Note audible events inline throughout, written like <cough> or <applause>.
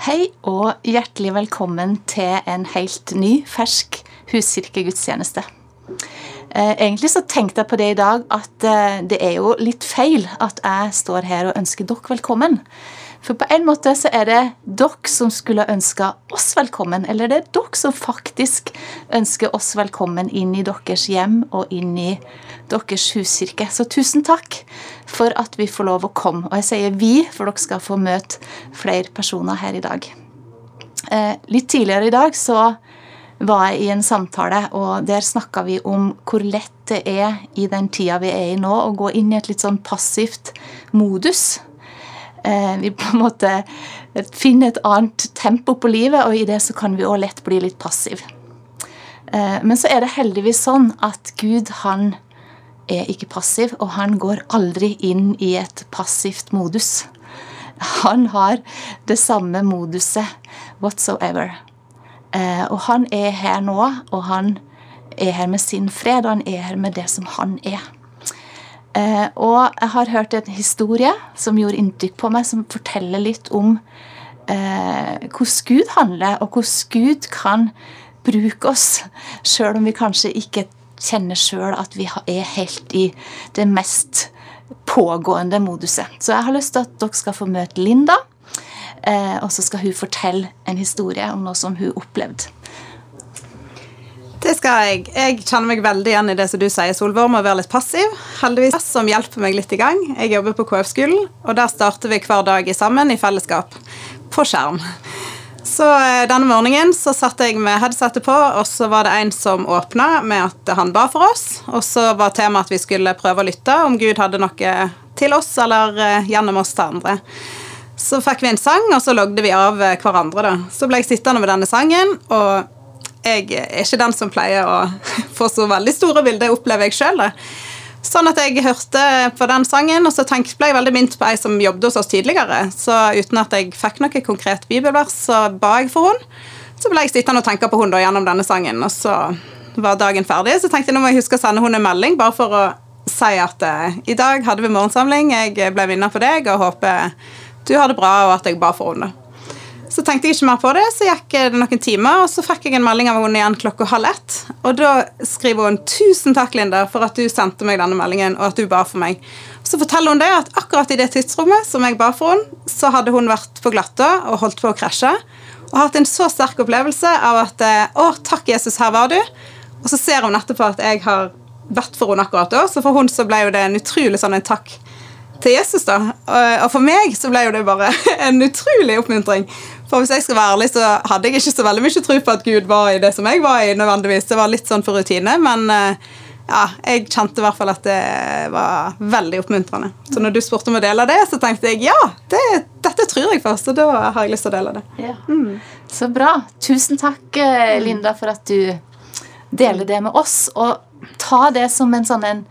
Hei og hjertelig velkommen til en helt ny, fersk huskirkegudstjeneste. Eh, egentlig så tenkte jeg på det i dag at eh, det er jo litt feil at jeg står her og ønsker dere velkommen. For på en måte så er det dere som skulle ønska oss velkommen, eller det er dere som faktisk ønsker oss velkommen inn i deres hjem og inn i deres huskirke. Så tusen takk for at vi får lov å komme. Og jeg sier vi, for dere skal få møte flere personer her i dag. Eh, litt tidligere i dag så var jeg i en samtale, og der snakka vi om hvor lett det er i den tida vi er i nå, å gå inn i et litt sånn passivt modus. Eh, vi på en måte finner et annet tempo på livet, og i det så kan vi òg lett bli litt passiv. Eh, men så er det heldigvis sånn at Gud, han er ikke passiv, og han går aldri inn i et passivt modus. Han har det samme moduset whatsoever. Eh, og han er her nå, og han er her med sin fred, og han er her med det som han er. Eh, og jeg har hørt en historie som gjorde inntrykk på meg, som forteller litt om eh, hvordan Gud handler, og hvordan Gud kan bruke oss, sjøl om vi kanskje ikke kjenner sjøl at vi er helt i det mest pågående moduset. Så jeg har lyst til at dere skal få møte Linda, eh, og så skal hun fortelle en historie om noe som hun opplevde. Det skal jeg. Jeg kjenner meg veldig igjen i det som du sier, Solvår, må være litt passiv. Heldigvis som hjelper meg litt i gang. Jeg jobber på KF-skolen, og der starter vi hver dag sammen i fellesskap. På skjerm. Så eh, denne morgenen så satte jeg med headsetet på, og så var det en som åpna med at han ba for oss. Og så var temaet at vi skulle prøve å lytte om Gud hadde noe til oss, eller eh, gjennom oss til andre. Så fikk vi en sang, og så logde vi av eh, hverandre. da. Så ble jeg sittende med denne sangen, og jeg er ikke den som pleier å <laughs> få så veldig store bilder, opplever jeg sjøl. Sånn at jeg hørte på den sangen, og så ble jeg veldig minnet på ei som jobbet hos oss tidligere. Så uten at jeg fikk noe konkret bibelvers, så ba jeg for henne. Så ble jeg sittende og tenke på henne gjennom denne sangen, og så var dagen ferdig. Så tenkte jeg nå må jeg huske å sende henne en melding, bare for å si at uh, i dag hadde vi morgensamling, jeg ble vinner for deg, og håper du har det bra, og at jeg ba for henne. Så tenkte jeg ikke mer på det, så gikk det noen timer, og så fikk jeg en melding av henne igjen klokka halv ett. Og da skriver hun 'Tusen takk, Linda, for at du sendte meg denne meldingen, og at du ba for meg'. Så forteller hun det at akkurat i det tidsrommet som jeg ba for henne, så hadde hun vært på glatta og holdt på å krasje. Og hatt en så sterk opplevelse av at 'Å, takk, Jesus, her var du'. Og så ser hun etterpå at jeg har bedt for henne akkurat da, så for hun så ble jo det en utrolig sånn en takk til Jesus, da. Og for meg så ble jo det bare <laughs> en utrolig oppmuntring. For hvis jeg skal være ærlig, så hadde jeg ikke så veldig mye tro på at Gud var i det som jeg var i. nødvendigvis. Det var litt sånn for rutine, men ja, jeg kjente i hvert fall at det var veldig oppmuntrende. Så når du spurte om å dele det, så tenkte jeg ja, det, dette tror jeg først, og da har jeg lyst til å dele det. Ja. Mm. Så bra. Tusen takk, Linda, for at du deler det med oss. Og ta det som en sånn en,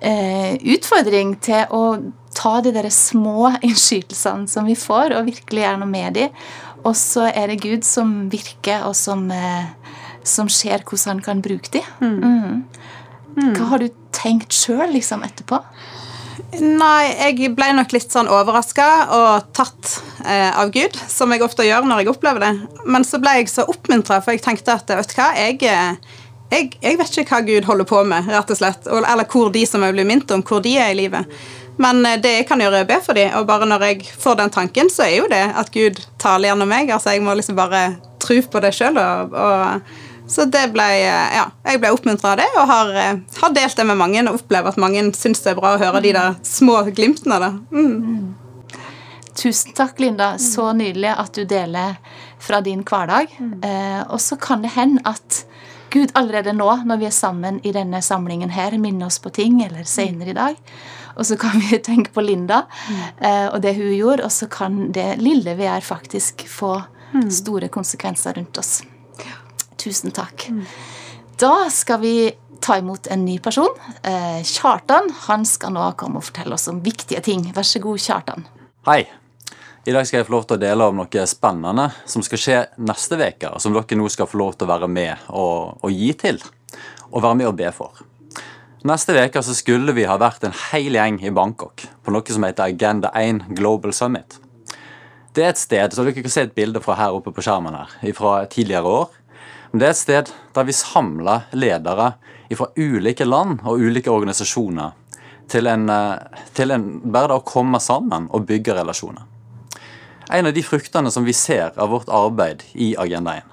eh, utfordring til å ta de der små innskytelsene som vi får, og virkelig gjøre noe med de. Og så er det Gud som virker, og som, eh, som ser hvordan han kan bruke de. Mm. Mm. Hva har du tenkt sjøl liksom, etterpå? Nei, jeg ble nok litt sånn overraska og tatt eh, av Gud, som jeg ofte gjør når jeg opplever det. Men så ble jeg så oppmuntra, for jeg tenkte at vet du hva, jeg, eh, jeg, jeg, vet ikke hva Gud holder på med, rett og slett. Eller hvor de som jeg blir minnet om, hvor de er i livet. Men eh, det jeg kan gjøre, er å be for dem. Og bare når jeg får den tanken, så er jo det at Gud taler gjennom meg. Altså Jeg må liksom bare tro på det sjøl. Og, og, så det ble eh, Ja, jeg ble oppmuntra av det, og har, eh, har, delt det med mange. Og opplever at mange syns det er bra å høre de der små glimtene. Da. Mm. Tusen takk, Linda. Så nydelig at du deler fra din hverdag. Mm. Eh, og så kan det hende at Gud allerede nå, når vi er sammen i denne samlingen her, minner oss på ting, eller senere i dag. Og så kan vi <laughs> tenke på Linda mm. eh, og det hun gjorde, og så kan det lille vi er, faktisk få mm. store konsekvenser rundt oss. Tusen takk. Mm. Da skal vi ta imot en ny person. Eh, Kjartan han skal nå komme og fortelle oss om viktige ting. Vær så god, Kjartan. Hei. I dag skal jeg få lov til å dele om noe spennende som skal skje neste uke, som dere nå skal få lov til å være med og, og gi til. Og være med og be for. Neste uke så skulle vi ha vært en hel gjeng i Bangkok på noe som heter Agenda 1 Global Summit. Det er et sted så Dere kan se et bilde fra her oppe på skjermen her, fra tidligere år. Men det er et sted der vi samler ledere fra ulike land og ulike organisasjoner til, en, eh, til en, bare da å komme sammen og bygge relasjoner. En av de fruktene som vi ser av vårt arbeid i Agenda 1,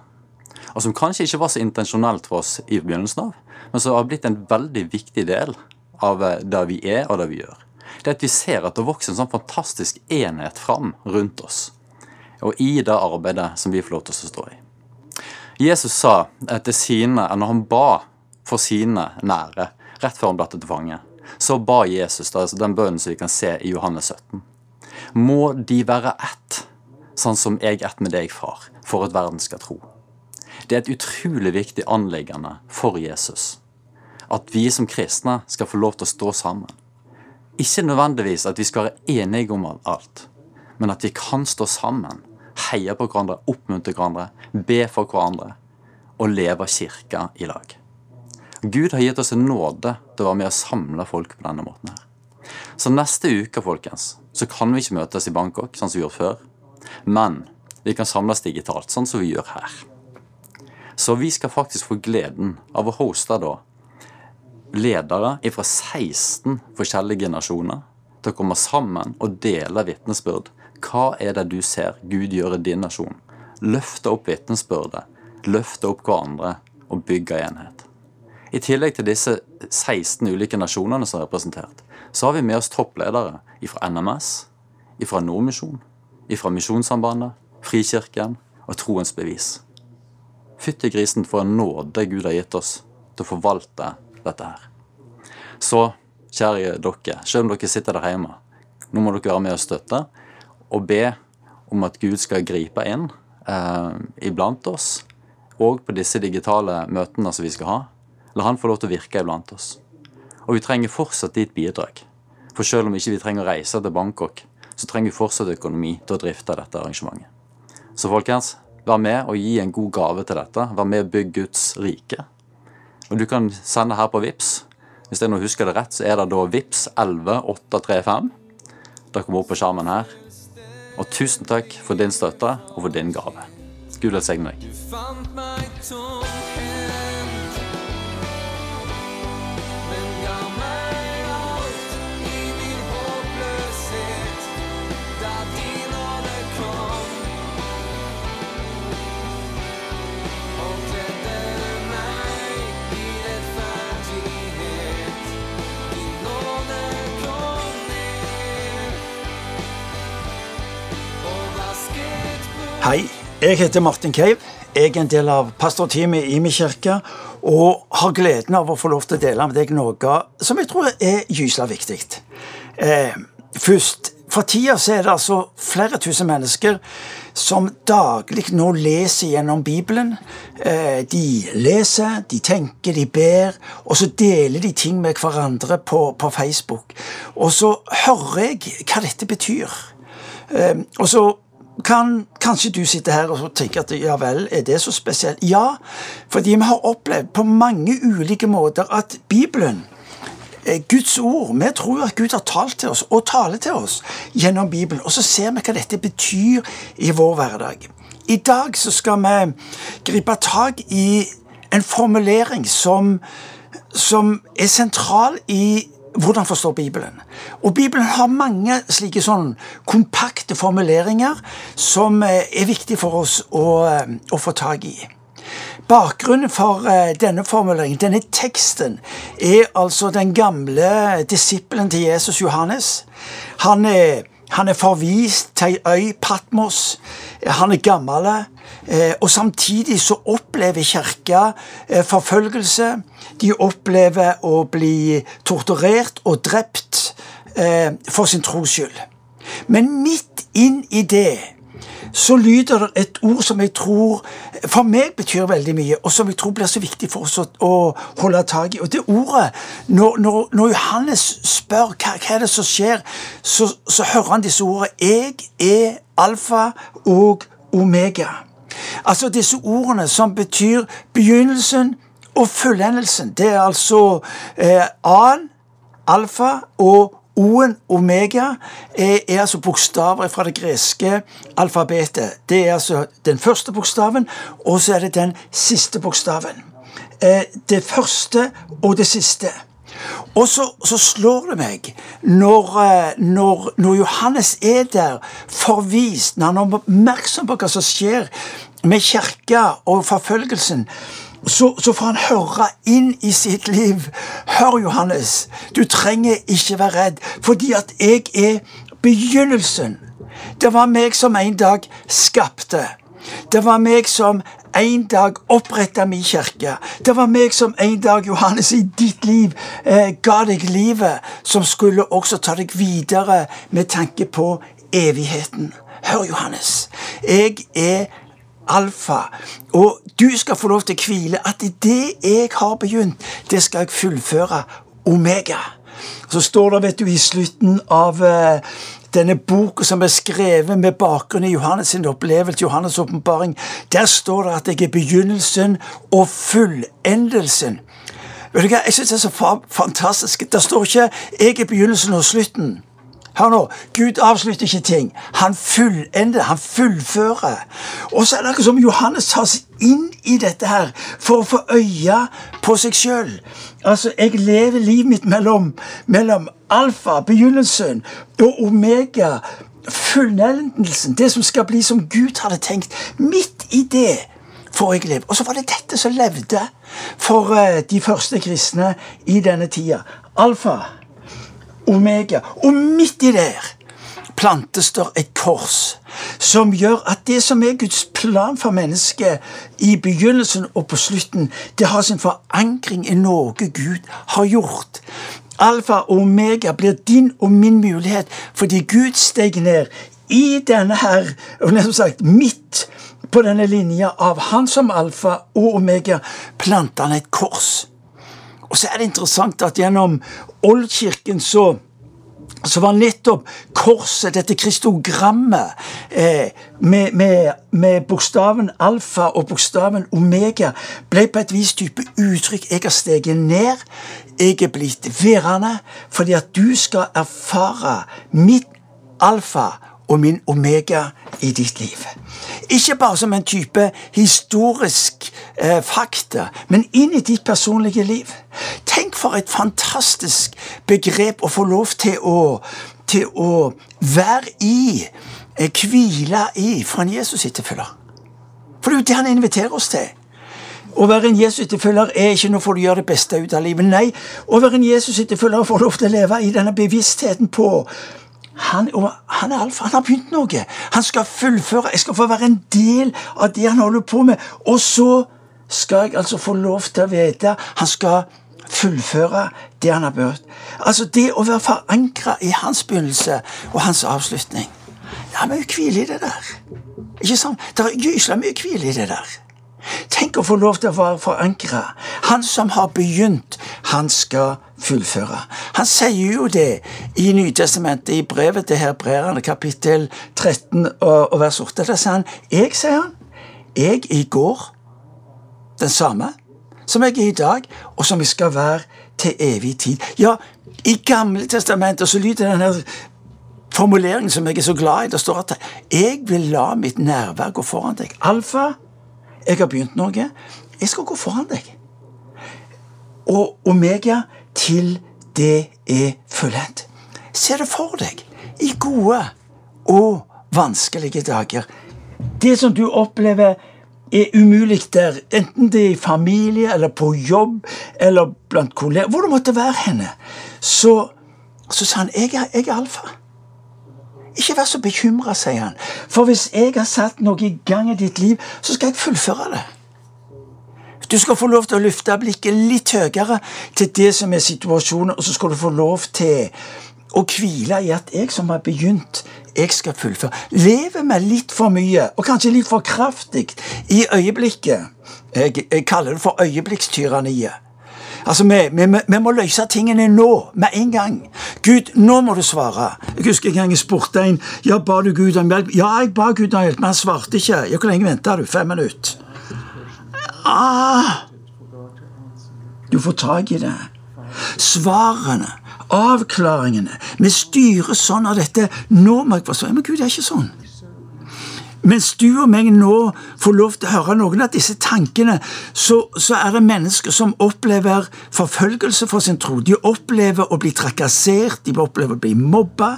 og som kanskje ikke var så intensjonelt for oss i begynnelsen av, men som har blitt en veldig viktig del av eh, det vi er og det vi gjør, det er at vi ser at det vokser en sånn fantastisk enhet fram rundt oss. Og i det arbeidet som vi får lov til å stå i. Jesus sa til sine, når han ba for sine nære, rett før han ble til fange, så ba Jesus altså den bønnen som vi kan se i Johannes 17. Må de være ett, sånn som jeg ett med deg, far, for at verden skal tro. Det er et utrolig viktig anliggende for Jesus at vi som kristne skal få lov til å stå sammen. Ikke nødvendigvis at vi skal være enige om alt, men at vi kan stå sammen, heie på hverandre, oppmuntre hverandre, be for hverandre og leve kirka i lag. Gud har gitt oss en nåde til å være med og samle folk på denne måten her. Så neste uke, folkens, så kan vi ikke møtes i Bangkok, sånn som vi gjorde før. Men vi kan samles digitalt, sånn som vi gjør her. Så vi skal faktisk få gleden av å hoste da ledere fra 16 forskjellige nasjoner til å komme sammen og dele vitnesbyrd. Hva er det du ser Gud gjør i din nasjon? Løfte opp vitnesbyrdet, løfte opp hverandre og bygge enhet. I tillegg til disse 16 ulike nasjonene som er representert, så har vi med oss toppledere fra NMS, fra Nordmisjon, fra Misjonssambandet, Frikirken og Troens Bevis. Fytti grisen for en nåde Gud har gitt oss til å forvalte dette her. Så, kjære dere, selv om dere sitter der hjemme, nå må dere være med og støtte og be om at Gud skal gripe inn eh, iblant oss, og på disse digitale møtene som vi skal ha. La han få lov til å virke iblant oss. Og vi trenger fortsatt ditt bidrag. For selv om ikke vi trenger å reise til Bangkok, så trenger vi fortsatt økonomi til å drifte dette arrangementet. Så folkens, vær med og gi en god gave til dette. Vær med og bygg Guds rike. Og du kan sende her på VIPS. Hvis jeg nå husker det rett, så er det da VIPS 11835. Det kommer opp på skjermen her. Og tusen takk for din støtte og for din gave. Gud velsigne deg. Hei, jeg heter Martin Keiv. Jeg er en del av pastorteamet i min kirke og har gleden av å få lov til å dele med deg noe som jeg tror er gyselig viktig. Eh, først, For tida så er det altså flere tusen mennesker som daglig nå leser gjennom Bibelen. Eh, de leser, de tenker, de ber, og så deler de ting med hverandre på, på Facebook. Og så hører jeg hva dette betyr. Eh, og så kan kanskje du sitte her og tenke at ja vel, er det så spesielt? Ja, fordi vi har opplevd på mange ulike måter at Bibelen Guds ord. Vi tror at Gud har talt til oss, og taler til oss gjennom Bibelen. Og så ser vi hva dette betyr i vår hverdag. I dag så skal vi gripe tak i en formulering som, som er sentral i hvordan forstår Bibelen. Og Bibelen har mange slike sånn kompakte formuleringer som eh, er viktig for oss å, eh, å få tak i. Bakgrunnen for uh, denne formuleringen, denne teksten, er altså den gamle disippelen til Jesus, Johannes. Han er, han er forvist til ei øy, Patmos. Han er gammel. Uh, og samtidig så opplever kirka uh, forfølgelse. De opplever å bli torturert og drept eh, for sin tros skyld. Men midt inn i det så lyder det et ord som jeg tror for meg betyr veldig mye, og som jeg tror blir så viktig for oss å, å holde tak i. Og det ordet, når, når, når Johannes spør hva, hva, er det som skjer, så, så hører han disse ordene. Jeg er alfa og omega. Altså disse ordene som betyr begynnelsen, og fullendelsen. Det er altså eh, A-en, alfa og O-en, omega, er, er, altså bokstaver fra det greske alfabetet. Det er altså den første bokstaven, og så er det den siste bokstaven. Eh, det første og det siste. Og så, så, slår det meg, når, eh, når, når, Johannes er der forvist, når han er oppmerksom på hva som skjer med kirka og forfølgelsen, så, så, får han høre inn i sitt liv. Hør, Johannes, du trenger ikke være redd, fordi at jeg er begynnelsen. Det var meg som en dag skapte. Det var meg som en dag oppretta min kirke. Det var meg som en dag, Johannes, i ditt liv eh, ga deg livet, som skulle også ta deg videre med tanke på evigheten. Hør, Johannes. Jeg er alfa. Og du skal få lov til å hvile at det jeg har begynt, det skal jeg fullføre omega. Så står det vet du, i slutten av uh, denne boka som er skrevet med bakgrunn i Johannes' sin opplevelse, Johannes' åpenbaring, der står det at jeg er begynnelsen og fullendelsen. Vet du hva, Jeg syns det er så fantastisk. Det står ikke 'jeg er begynnelsen og slutten'. Hør nå, Gud avslutter ikke ting. Han fullender, han fullfører. Og så er det akkurat som Johannes tar seg inn i dette her for å få øye på seg sjøl. Altså, jeg lever livet mitt mellom, mellom alfa, begynnelsen, og omega, fullendelsen. Det som skal bli som Gud hadde tenkt. Midt i det får jeg leve. Og så var det dette som levde for uh, de første kristne i denne tida. Alfa omega. Og midt i der plantes der et kors som gjør at det som er Guds plan for mennesket i begynnelsen og på slutten, det har sin forankring i noe Gud har gjort. Alfa og omega blir din og min mulighet fordi Gud steg ned i denne her, og sagt, midt på denne linja av han som alfa og omega, planta han et kors. Og så er det interessant at gjennom Oldkirken så så var nettopp korset, dette kristogrammet, eh, med, med, med, bokstaven alfa og bokstaven omega, ble på et vis type uttrykk. Jeg har steget ned, jeg er blitt værende, fordi at du skal erfare mitt alfa og min omega i ditt liv. Ikke bare som en type historisk eh, fakta, men inn i ditt personlige liv. Tenk for et fantastisk begrep å få lov til å, til å være i, eh, hvile i, for en Jesus-etterfølger. For det er jo det han inviterer oss til. Å være en Jesus-etterfølger er ikke noe for å gjøre det beste ut av livet. Nei, å være en Jesus-etterfølger får lov til å leve i denne bevisstheten på han, han, er alfa. Han har begynt noe. Han skal fullføre. Jeg skal få være en del av det han holder på med. Og så skal jeg altså få lov til å vite Han skal fullføre det han har begynt. Altså det å være forankra i hans begynnelse og hans avslutning. Det er mye hvile i det der. Ikke sant? Det er gysla mye hvile i det der. Tenk å få lov til å være forankra. Han som har begynt, han skal fullføre. Han sier jo det i Nytestamentet, i brevet til hebreerne, kapittel 13 og, vers 8. Der sier han Jeg, sier han, jeg i går, den samme som jeg er i dag, og som jeg skal være til evig tid. Ja, i Gamle testamentet så lyder denne formuleringen som jeg er så glad i. Det står at 'Jeg vil la mitt nærvær gå foran deg'. Alfa jeg har begynt noe. Jeg skal gå foran deg. Og omega til det er fullendt. Se det for deg i gode og vanskelige dager. Det som du opplever er umulig der, enten det er i familie eller på jobb eller blant kolleger, hvor det måtte være henne, så, så sa han jeg er, jeg er alfa. Ikke vær så bekymra, sier han. For hvis jeg har satt noe i gang i ditt liv, så skal jeg fullføre det. Du skal få lov til å løfte blikket litt høyere til det som er situasjonen, og så skal du få lov til å hvile i at jeg som har begynt, jeg skal fullføre. Lever vi litt for mye, og kanskje litt for kraftig, i øyeblikket? Jeg, jeg kaller det for øyeblikkstyranniet. Altså, vi, vi, vi, må løse tingene nå, med en gang. Gud, nå må du svare. Jeg husker en gang jeg spurte en ja, ba du Gud om hjelp. Ja, jeg ba Gud om hjelp, men han svarte ikke. Ja, Hvor lenge venta du? Fem minutter. Ah, du får tak i det. Svarene avklaringene. Vi styrer sånn av dette. Nå må jeg forstå. Men Gud, det er ikke sånn. Mens du og meg nå får lov til å høre noen av disse tankene, så, så, er det mennesker som opplever forfølgelse for sin tro. De opplever å bli trakassert, de opplever å bli mobba.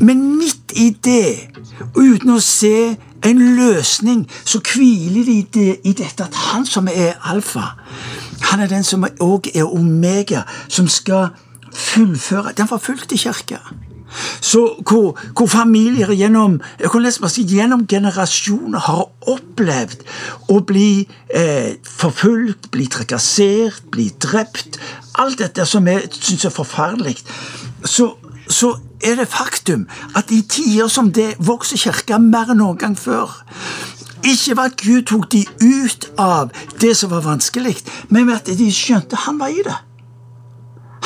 Men midt i det, uten å se en løsning, så hviler de det, i dette at han som er alfa, han er den som òg er omega, som skal fullføre den forfulgte kirka. Så hvor, hvor, familier gjennom, si, gjennom generasjoner har opplevd å bli eh, forfulgt, bli trakassert, bli drept Alt dette som jeg syns er forferdelig. Så, så, er det faktum at i tider som det vokser kirka mer enn noen gang før. Ikke ved at Gud tok de ut av det som var vanskelig, men ved at de skjønte han var i det.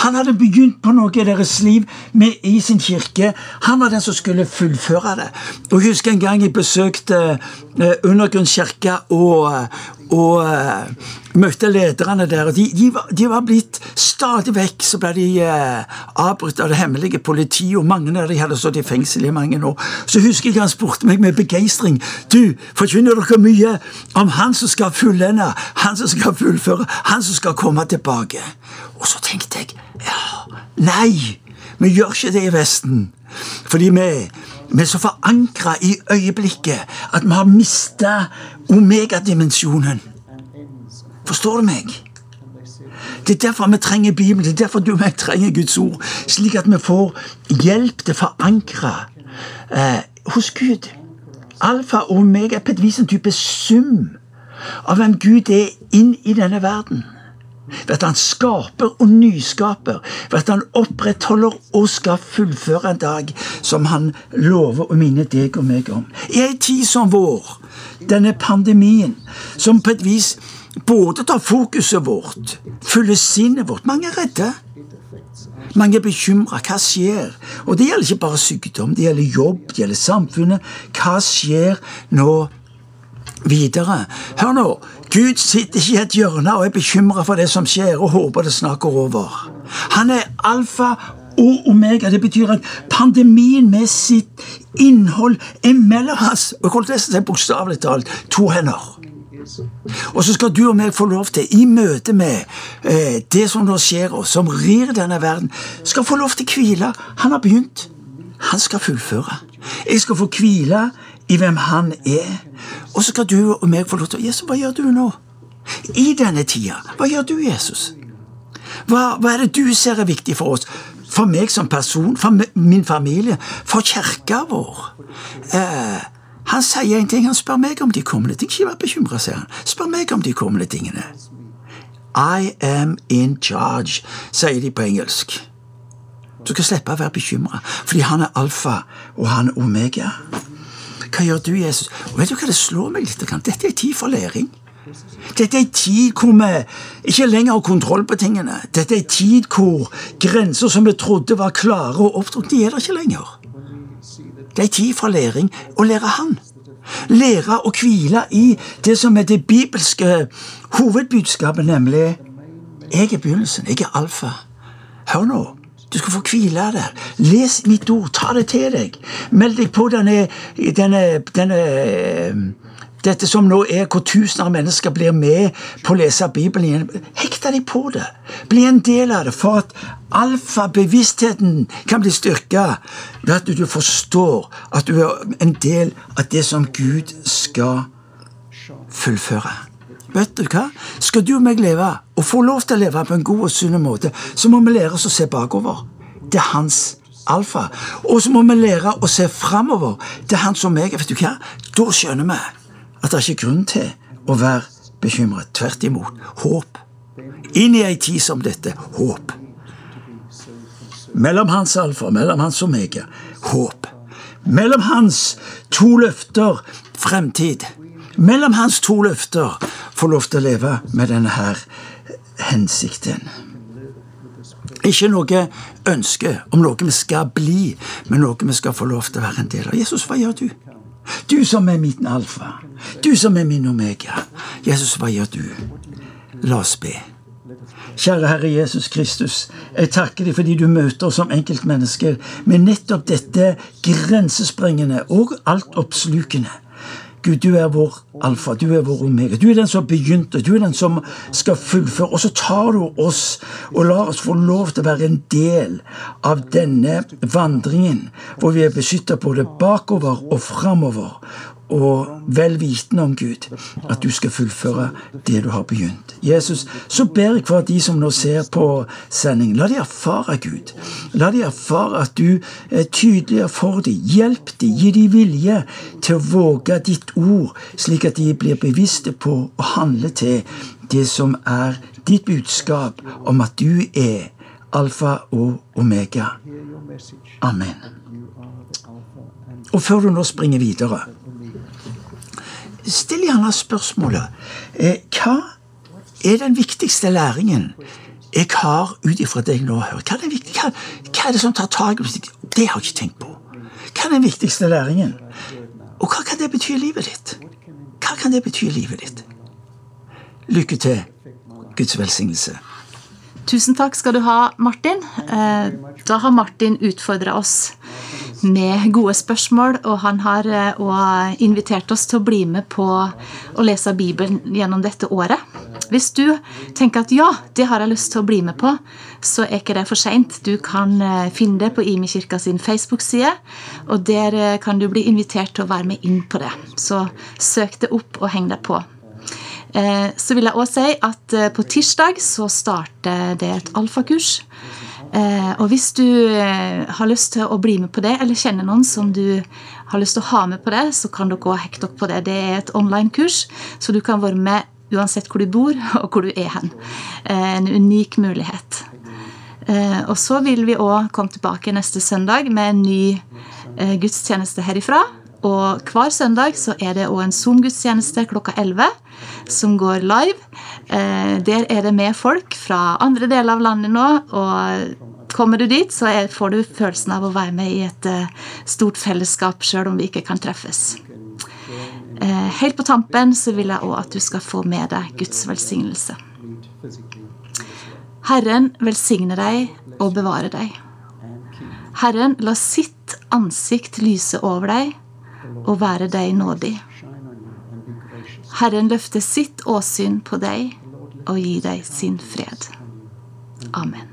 Han hadde begynt på noe i deres liv med, i sin kirke. Han var den som skulle fullføre det. Og Jeg husker en gang jeg besøkte eh, undergrunnskirka og, og uh, møtte lederne der. og de, de, var, de, var, blitt Stadig vekk så ble de uh, avbrutt av det hemmelige politiet, og mange av de hadde stått i fengsel i mange år. Så husker jeg han spurte meg med begeistring. Du, forkynner dere mye om han som skal fullende, han som skal fullføre, han som skal komme tilbake? Og så tenkte jeg ja, nei, vi gjør ikke det i Vesten. Fordi vi, vi er så forankra i øyeblikket at vi har mista omegadimensjonen. Forstår du meg? Det er derfor vi trenger Bibelen, det er derfor du og meg trenger Guds ord. Slik at vi får hjelp til å forankre eh, hos Gud. Alfa og omega er på et vis en type sum av hvem Gud er inn i denne verden ved at han skaper og nyskaper, ved at han opprettholder og skal fullføre en dag som han lover å minne deg og meg om. I ei tid som vår, denne pandemien, som på et vis både tar fokuset vårt, fyller sinnet vårt Mange er redde. Mange er bekymra. Hva skjer? Og det gjelder ikke bare sykdom, det gjelder jobb, det gjelder samfunnet. Hva skjer nå videre? Hør nå. Gud sitter ikke i et hjørne og er bekymra for det som skjer, og håper det snart går over. Han er alfa og omega. Det betyr at pandemien med sitt innhold er mellom hans og holdt det seg bokstavelig talt to hender. Og så skal du og meg få lov til, i møte med eh, det som nå skjer oss, som rir denne verden, skal få lov til å hvile. Han har begynt. Han skal fullføre. Jeg skal få hvile i hvem han er. Og så skal du og meg få lov til å Jesus, hva gjør du nå? I denne tida. Hva gjør du, Jesus? Hva, hva, er det du ser er viktig for oss? For meg som person, for min familie, for kirka vår? Eh, han sier en ting, han spør meg om de kommende ting. Ikke vær bekymra, sier han. Spør meg om de kommende tingene. I am in charge, sier de på engelsk. Du skal slippe å være bekymra, fordi han er alfa, og han er omega. Hva gjør du, Jesus? Og vet du hva det slår meg litt? Dette er tid for læring. Dette er en tid hvor vi ikke lenger har kontroll på tingene. Dette er en tid hvor grenser som vi trodde var klare og opptrådte, de er der ikke lenger. Det er en tid for læring å lære Han. Lære å hvile i det som er det bibelske hovedbudskapet, nemlig Jeg er begynnelsen, jeg er alfa. Hør nå. Du skal få hvile der. Les mitt ord. Ta det til deg. Meld deg på denne, denne, denne dette som nå er hvor tusener av mennesker blir med på å lese Bibelen igjen. Hekta deg på det. Bli en del av det for at alfabevisstheten kan bli styrka ved at du forstår at du er en del av det som Gud skal fullføre. Vet du hva? Skal du og meg leve, og få lov til å leve på en god og sunn måte, så må vi lære oss å se bakover. Det er hans alfa. Og så må vi lære å se framover. Det er han som meg. Vet du hva? Da skjønner vi at det er ikke grunn til å være bekymret. Tvert imot. Håp. Inn i ei tid som dette. Håp. Mellom hans alfa, mellom hans omega. Håp. Mellom hans to løfter fremtid mellom hans to løfter får lov til å leve med denne her hensikten. Ikke noe ønske om noe vi skal bli, men noe vi skal få lov til å være en del av. Jesus, hva gjør du? Du som er min alfa. Du som er min omega. Jesus, hva gjør du? La oss be. Kjære Herre Jesus Kristus, jeg takker deg fordi du møter oss som enkeltmennesker med nettopp dette grensesprengende og altoppslukende. Gud, du er vår alfa, du er vår omega. Du er den som begynte, du er den som skal fullføre. Og så tar du oss og lar oss få lov til å være en del av denne vandringen, hvor vi er beskytta både bakover og framover og vel vitende om Gud, at du skal fullføre det du har begynt. Jesus, så ber jeg for at de som nå ser på sending, la de erfare Gud. La de erfare at du er tydeligere for dem. Hjelp dem, gi dem vilje til å våge ditt ord, slik at de blir bevisste på å handle til det som er ditt budskap om at du er alfa og omega. Amen. Og før du nå springer videre Still gjerne spørsmålet eh, Hva er den viktigste læringen jeg har ut ifra det jeg nå hørt? Hva er, hva, hva er det som tar tak i Det har jeg ikke tenkt på. Hva er den viktigste læringen? Og hva kan det bety i livet ditt? Hva kan det bety i livet ditt? Lykke til. Guds velsignelse. Tusen takk skal du ha, Martin. Eh, da har Martin utfordra oss med gode spørsmål, og han har eh, invitert oss til å bli med på å lese Bibelen gjennom dette året. Hvis du tenker at ja, det har jeg lyst til å bli med på, så er ikke det for seint. Du kan eh, finne det på Imi kirka sin Facebook-side, og der eh, kan du bli invitert til å være med inn på det. Så søk det opp og heng deg på. Så vil jeg òg si at på tirsdag så starter det et alfakurs og hvis du eh, har lyst til å bli med på det, eller kjenner noen som du har lyst til å ha med på det, så kan dere gå og hekte dere på det. Det er et online-kurs, så du kan være med uansett hvor du bor <laughs> og hvor du er hen. Eh, en unik mulighet. Og så vil vi òg komme tilbake neste søndag med en ny gudstjeneste herifra. Og hver søndag så er det òg en Zoom-gudstjeneste klokka 11 som går live. Eh, der er det med folk fra andre deler av landet nå. og Kommer du dit, så får du følelsen av å være med i et eh, stort fellesskap, sjøl om vi ikke kan treffes. Eh, helt på tampen så vil jeg òg at du skal få med deg Guds velsignelse. Herren velsigne deg og bevare deg. Herren la sitt ansikt lyse over deg og være deg nådig. Herren løfter sitt åsyn på deg og gir deg sin fred. Amen.